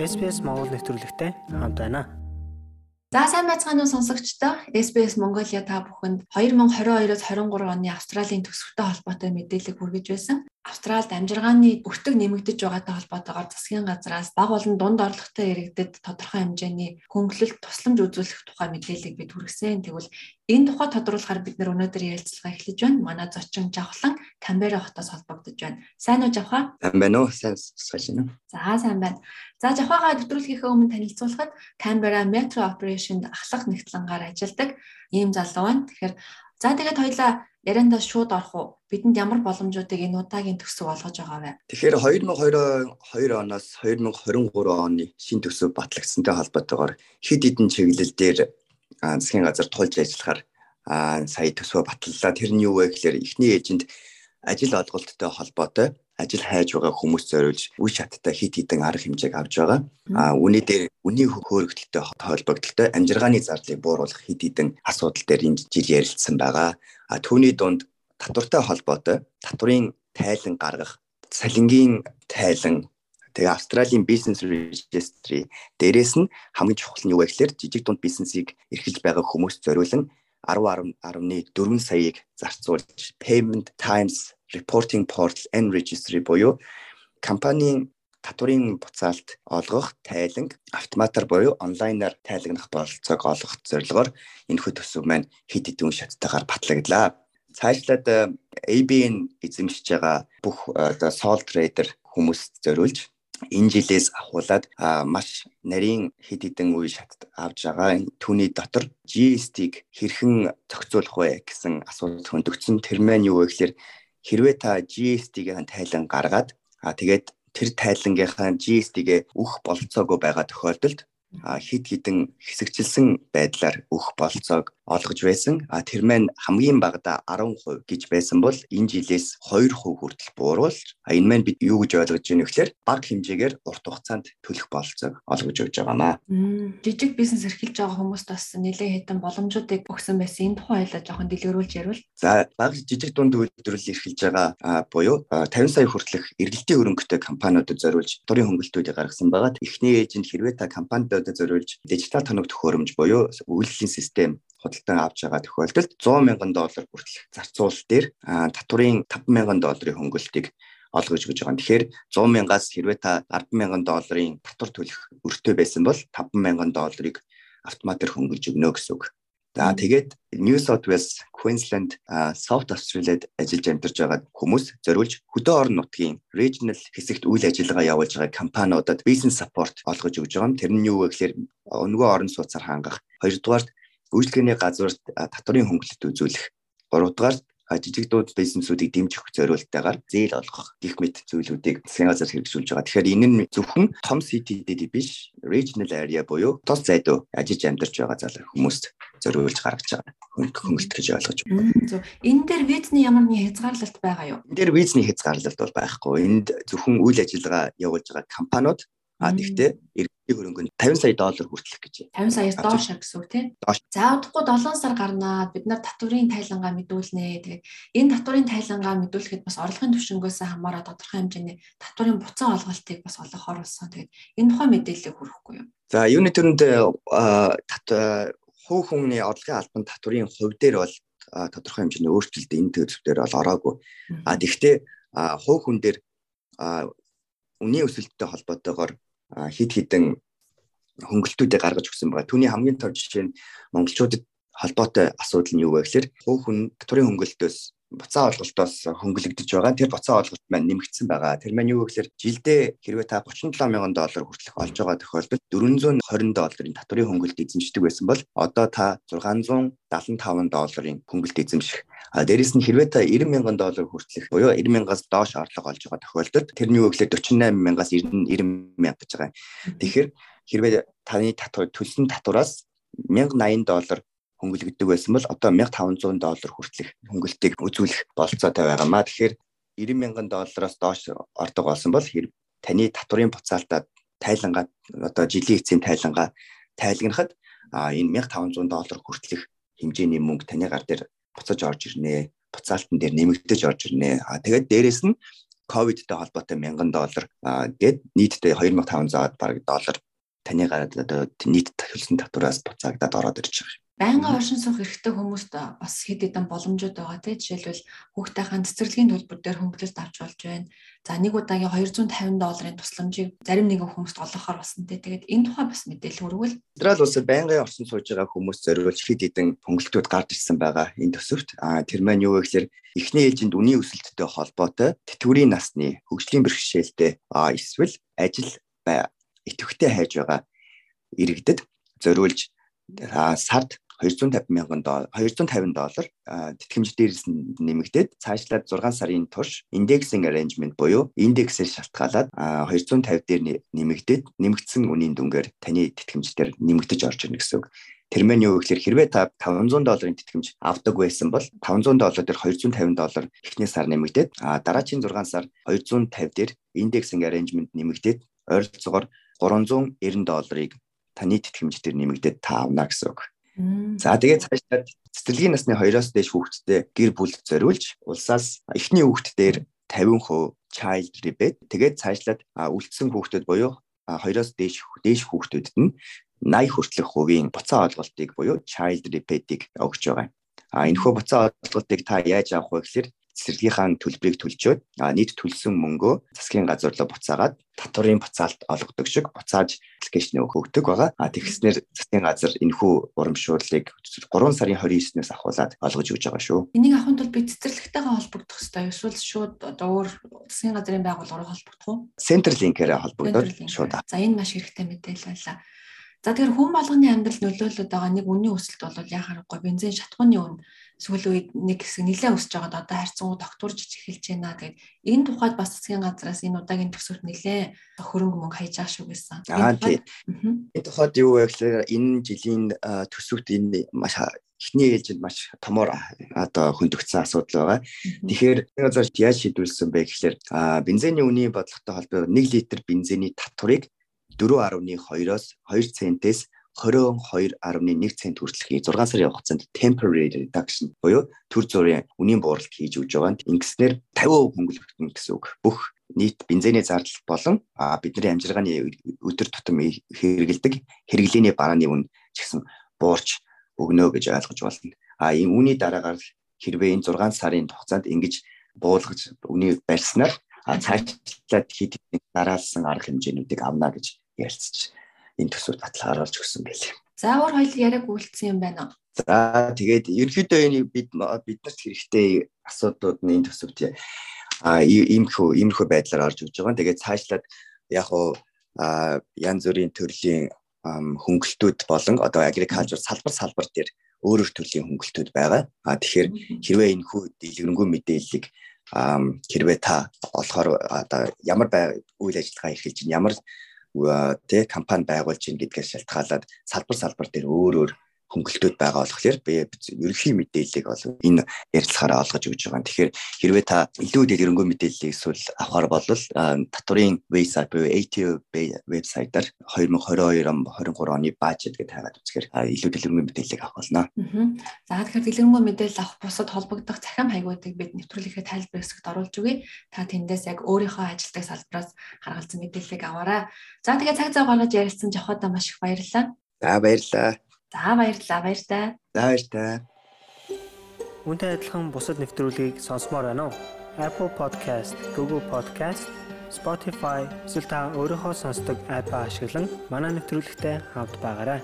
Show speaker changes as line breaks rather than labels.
SPS Монгол нэвтрүүлэгтэй хамт байна.
За сайн байцгаана уу сонсогчдоо. SBS Mongolia та бүхэнд 2022-оос 23 оны Австралийн төсөвтэй холбоотой мэдээлэл хүргэж байсан. Австралид амжиргааны бүртэг нэмэгдэж байгаатай холбоотойгоор засгийн газраас баг болон дунд орлоготой иргэдэд тодорхой хэмжээний хөнгөлөлт тусламж үзүүлэх тухай мэдээллийг бид хүргэсэн. Тэгвэл энэ тухай тодруулахаар бид нөр өнөөдөр ярилцлага эхлэж байна. Манай зочин Жавхлан Камбера хотоос холбогдож байна. Сайн уу Жавха?
Сайн байна уу? Сайн сонсож байна уу?
За сайн байна. За Жавхагаа нэвтрүүлгийнхээ өмнө танилцуулахад Камбера Metro Operation-д ахлах нэгтлэнгаар ажилладаг ийм залуу байна. Тэгэхээр за тэгээд хоёлаа яриандаа шууд орох уу? Бидэнд ямар боломжуудыг энэ удаагийн төсөв олгож байгаа вэ?
Тэгэхээр 2022 оноос 2023 оны шин төсөв батлагдсантай холбоотойгоор хэд хэдэн чиглэл дээр засгийн газар тулж ажиллахаар сая төсвөө батлалаа. Тэр нь юу вэ гэхээр эхний ээжинд ажил олголттой холбоотой ажил хайж байгаа хүмүүс зориулж үе шаттай хит хитэн арга хэмжээг авч байгаа. А үүний дээр үний хөөрөгдөлтэй холбогдлолтой амжиргааны зарлыг бууруулах хит хитэн асуудал дээр энэ жил ярилцсан байгаа. А түүний дунд татвартай холбоотой татврын тайлан гаргах, салингийн тайлан Тэгээ Австралийн бизнес registry дээрээс нь хамгийн чухал нь юу вэ гэхээр жижиг дунд бизнесийг эрхэлж байгаа хүмүүст зориулан 10.4 саяыг зарцуулж Payment Times Reporting Portal and Registry буюу компанийн татврын буцаалт олгох тайланг автоматар буюу онлайнаар тайлагнах бололцоог олгох зорилгоор энэхүү төсөв маань хэд хэдэн шаттайгаар батлагдлаа. Цаашлаад ABN эзэмшиж байгаа бүх оо sole trader хүмүүст зориулж энэ жилээс ахуулаад маш нарийн хэд хэдэн үе шатд авж байгаа. Түүний дотор GST-г хэрхэн зохицуулах вэ гэсэн асуудал хөндөгдсөн. Тэр маань юу вэ гэхээр хэрвээ та GST-ийн тайлан гаргаад а тэгээд тэр тайлангийнхаа GST-гээ өөх болцоогүй байгаа тохиолдолд хид хідэн хэсэгчилсэн байдлаар өөх болцоог олгож байсан. А тэр маань хамгийн багадаа 10% гэж байсан бол энэ жилээс 2% хүртэл бууруулж а энэ маань бид юу гэж ойлгож байна вэ гэхээр бага хэмжээгээр урт хугацаанд төлөх болцоог олгож өгч байгаамаа.
Жижиг бизнес эрхэлж байгаа хүмүүст бас нэлээд хэдэн боломжуудыг өгсөн байсан. Энэ тухай ойлоо жоохон дэлгэрүүлж ярил.
За бага жижиг дунд үйлдвэрлэл эрхэлж байгаа буюу 50 сая хүртэлх эргэлтийн хөрөнгөтэй компаниудад зориулж дурын хөнгөлтүүдийг гаргасан байгаа. Эхний ээжинд хэрвээ та компанидаа худалдаадад зориулж дижитал тоног төхөөрөмж буюу үйлдлийн систем худалдан авч байгаа тохиолдолд 100 мянган доллар хүртэлх зарцуул дээр татврын 5 мянган долларын хөнгөлтийг олгож өгж байгаа. Тэгэхээр 100 мянгаас хэрвээ та 10 мянган долларын татвар төлөх өртөө байсан бол 5 мянган долларыг автоматар хөнгөлж өгнө гэсэн үг. За тэгээд New South Wales, Queensland, South Australia-д ажиллаж амьдарч байгаа хүмүүс зориулж хөдөө орон нутгийн regional хэсэгт үйл ажиллагаа явуулж байгаа компаниудад business support олгож өгж байгаа юм. Тэр нь юу вэ гэхээр өнгөө орон сууцаар хангах. Хоёрдугаарт үйлчлэгээний газар татврын хөнгөлөлт үзүүлэх. Гуравдугаарт жижиг дууд бизнесүүдийг дэмжих зорилтойгоор зээл олгох гих мэт зүйлүүдийг засгийн газар хэрэгжүүлж байгаа. Тэгэхээр энэ нь зөвхөн том ситидэд биш, regional area буюу тус зайдуу ажиллаж амьдарч байгаа залуу хүмүүст зориулж гаргаж байгаа хөнгөлт гэж ойлгож байна.
Зөв. Энэ дээр визний ямар нэгэн хязгаарлалт байгаа юу?
Энэ дээр визний хязгаарлалт бол байхгүй. Энд зөвхөн үйл ажиллагаа явуулж байгаа компаниуд А тэгтээ эргэлтийн хөрөнгө нь 50 сая доллар хүртэлх гэж.
50 саяас доош гэсэн үг тийм. За удахгүй 7 сар гарнаа бид нар татврын тайлангаа мэдүүлнэ. Тэгээд энэ татврын тайлангаа мэдүүлэхэд бас орлогын түвшингөөс хамаараа тодорхой хэмжээний татврын буцаан олголтыг бас олгохоор болсон. Тэгээд энэ тухай мэдээлэл хүрхгүй юу?
За юуны төрөнд хувь хүмүүний орлогын албан татврын хувь дээр бол тодорхой хэмжээний өөрчлөлт энэ төсөвдөр бол ороогүй. А тэгвэл хувь хүн дээр үнийн өсөлттэй холбоотойгоор хид хідэн хөнгөлтүүдийг гаргаж өгсөн байгаа. Түүний хамгийн тод жишээ нь монголчуудад холбоотой асуудал нь юу вэ гэхээр хувь хүн татврын хөнгөлтөөс буцаа олголтоос хөнгөлөгдөж байгаа. Тэр буцаа олголт маань нэмэгдсэн байгаа. Тэр маань юу гэхээр жилдээ хэрвээ та 37 мянган доллар хүртэлх олж байгаа тохиолдолд 420 долларын татврын хөнгөлт эзэмшдэг байсан бол одоо та 675 долларын хөнгөлт эзэмших. А дээрэс нь хэрвээ та 90 мянган доллар хүртэлх буюу 90 мянгаас доош орлого олж байгаа тохиолдолд тэрний юу гэхээр 48 мянгаас 90 90 мянга гэж байгаа. Тэгэхээр хэрвээ таны татвар төлсөн татвараас 1080 доллар хөнгөлөгддөг байсан бол одоо 1500 доллар хүртэлх хөнгөлтийг үзүүлэх болцоотой байгаамаа. Тэгэхээр 90 мянган доллараас доош ордог болсон бол таны татврын буцаалтаа тайлангаа одоо жилийн эцсийн тайлангаа тайлагнахад энэ 1500 доллар хүртэлх хэмжээний мөнгө таны гар дээр буцаж орж ирнэ. Буцаалтан дээр нэмэгдэж орж ирнэ. А тэгээд дээрэс нь ковидтэй холбоотой 1000 доллар гээд нийтдээ 2500 бараг доллар таны гараад одоо нийт тахилсан татвараас буцаагдаад ороод ирж байгаа.
Байнга оршин суух эрхтэй хүмүүст бас хэд хэдэн боломжууд байгаа тийм жишээлбэл хүүхдийнхээ цэцэрлэгийн төлбөр дээр хөнгөлөлт авч болж байна. За нэг удаагийн 250 долларын тусламжийг зарим нэгэн хүмүүст олгохоор болсон тийм. Тэгээд энэ тухай бас мэдээлэл өргөвөл.
Австрали улсад байнгын оршин сууж байгаа хүмүүс зориулж хэд хэдэн хөнгөлтүүд гарч ирсэн байгаа энэ төсөвт. А тэр маань юу вэ гэхээр эхний ээлжинд үнийн өсөлттэй холбоотой тэтгэврийн насны хөгжлийн бэрхшээлтэй эсвэл ажил идэвхтэй хайж байгаа иргэдэд зориулж сард 250 мянган доллар 250 доллар тэтгэмж дээрээс нэмэгдээд цаашлаад 6 сарын турш indexing arrangement буюу индексээр шалтгаалаад 250 дээр нэмэгдээд нэмэгдсэн үнийн дүнгээр таны тэтгэмж дээр нэмэгдэж орж ирнэ гэсэн үг. Тэр мэн юу гэхээр хэрвээ та 500 долларын тэтгэмж авдаг байсан бол 500 доллар дээр 250 доллар эхний сар нэмэгдээд дараагийн 6 сар 250 дээр indexing arrangement нэмэгдээд ойролцоогоор 390 долларыг таны тэтгэмж дээр нэмэгдээд та авна гэсэн үг. За тэгээд цаашдаа цэцэрлэгийн насны 2-оос дээш хүүхэдтэй гэр бүл зориулж улсаас эхний хүүхэд дээр 50% child rebate тэгээд цаашлаад үлдсэн хүүхдэд буюу 2-оос дээш дээш хүүхдүүдэд нь 80 хүртэлх хувийн буцаа олголтыг буюу child rebate-ийг өгч байгаа. А энэхүү буцаа олголтыг та яаж авах вэ гэхээр цэцэрлэгийнхаа төлбөрийг төлчөөд нийт төлсөн мөнгөө засгийн газар руу буцаагаад татварын буцаалт олгодог шиг буцааж аппликейшн өгдөг байгаа. А тэгснээр засгийн газар энэхүү урамшууллыг 3 сарын 29-ноос ахуулаад олгож өгч байгаа шүү.
Энийг авахын тулд би цэцэрлэгтэйгээ холбогдох хэрэгтэй эсвэл шууд одоо өөр засгийн газрын байгууллагаар холбогдох уу?
Centerlink-ээр холбогдоод шууд.
За энэ маш хэрэгтэй мэдээлэл байлаа. За тэгэхээр хүн болгоны амьдрал нөлөөлөд байгаа нэг үнийн өсөлт бол яхаарахгүй бензин шатхууны үн сүүлийн үед нэг хэсэг нэлээд өсөж байгаад одоо харьцангуй докторж эхэлж байна. Тэгээд энэ тухайд бас засгийн газраас энэ удаагийн төсөвт нэлээд хөрөнгө мөнгө хайж байгаа шүү гэсэн.
Аа тийм. Энэ тухайд юу вэ гэхээр энэ жилийн төсөвт энэ маш эхний ээлжинд маш томоор одоо хөндөгдсөн асуудал байгаа. Тэгэхээр газар яаж шийдвэрлсэн бэ гэхээр бензиний үнийн бодлоготой холбоотой 1 литр бензиний татварыг 4.2-оос 2 центээс 22.1 цент хүртэлхий 6 сарын хугацаанд temporary reduction буюу төр зүрийн үнийн бууралт хийж өгж байгаа. Ингэснээр 50% хөнгөлөлтөн гэсэн үг. Бүх нийт бензиний зардал болон бидний амжиргааны өдөр тутам хэрэгэлдэг хэрэглээний барааны үн ч гэсэн буурч өгнө гэж ойлгож байна. А энэ үүний дараагаар хэрвээ энэ 6 сарын хугацаанд ингэж буулгаж үнийг барьснаар цаашлаад хэд хэдэн дараалсан арга хэмжээнүүдийг авна гэж ярилцж энэ төсөвт баталгаар орж өгсөн байлээ.
За өөр хоёул яриаг үйлдсэн юм байна уу?
За тэгээд ерөнхийдөө энэ бид биднэрт хэрэгтэй асуудлууд нь энэ төсөвт а иймэрхүү иймэрхүү байдлаар орж өгж байгаа. Тэгээд цаашлаад яг уу янз бүрийн төрлийн хөнгөлтүүд болон одоо агрикалчур салбар салбар дээр өөр өөр төрлийн хөнгөлтүүд байгаа. А тэгэхээр хэрвээ энэ хүү дэлгэрэнгүй мэдээллийг хэрвээ та олохоор одоо ямар үйл ажиллагаа эрхэлж чинь ямар тэ компани байгуулж гин гэдгээс шалтгаалаад салбар салбар дээр өөр өөр хөнгөлтөд байгаа болохоор би ерөнхий мэдээллийг бол энэ ярилцлагаараа олгож өгж байгаа. Тэгэхээр хэрвээ та илүү дэлгэрэнгүй мэдээллийг эсвэл авахар бол татварын вебсайт буюу ATO вебсайтаар 2022 он 23 оны бажет гэж хайгаад үзэхээр илүү дэлгэрэнгүй мэдээллийг авах болно.
За тэгэхээр дэлгэрэнгүй мэдээлэл авах бусад холбогдох захиам хаягуудыг бид нэвтрүүлэхэд тайлбар хэсэгт оруулж өгье. Та тэндээс яг өөрийнхөө ажилтдаг салбараас харгалзан мэдээллийг аваарай. За тэгээ цаг зав гаргаж ярилцсан жохоодоо маш их баярлалаа.
За баярлалаа.
За баярлалаа баяртай.
За баяртай.
Үүнтэй адилхан бусад нэвтрүүлгийг сонсомоор байна уу? Apple Podcast, Google Podcast, Spotify эсвэл та өөрийнхөө сонсдог апп ашиглан манай нэвтрүүлэгтэй хавд байгаарай.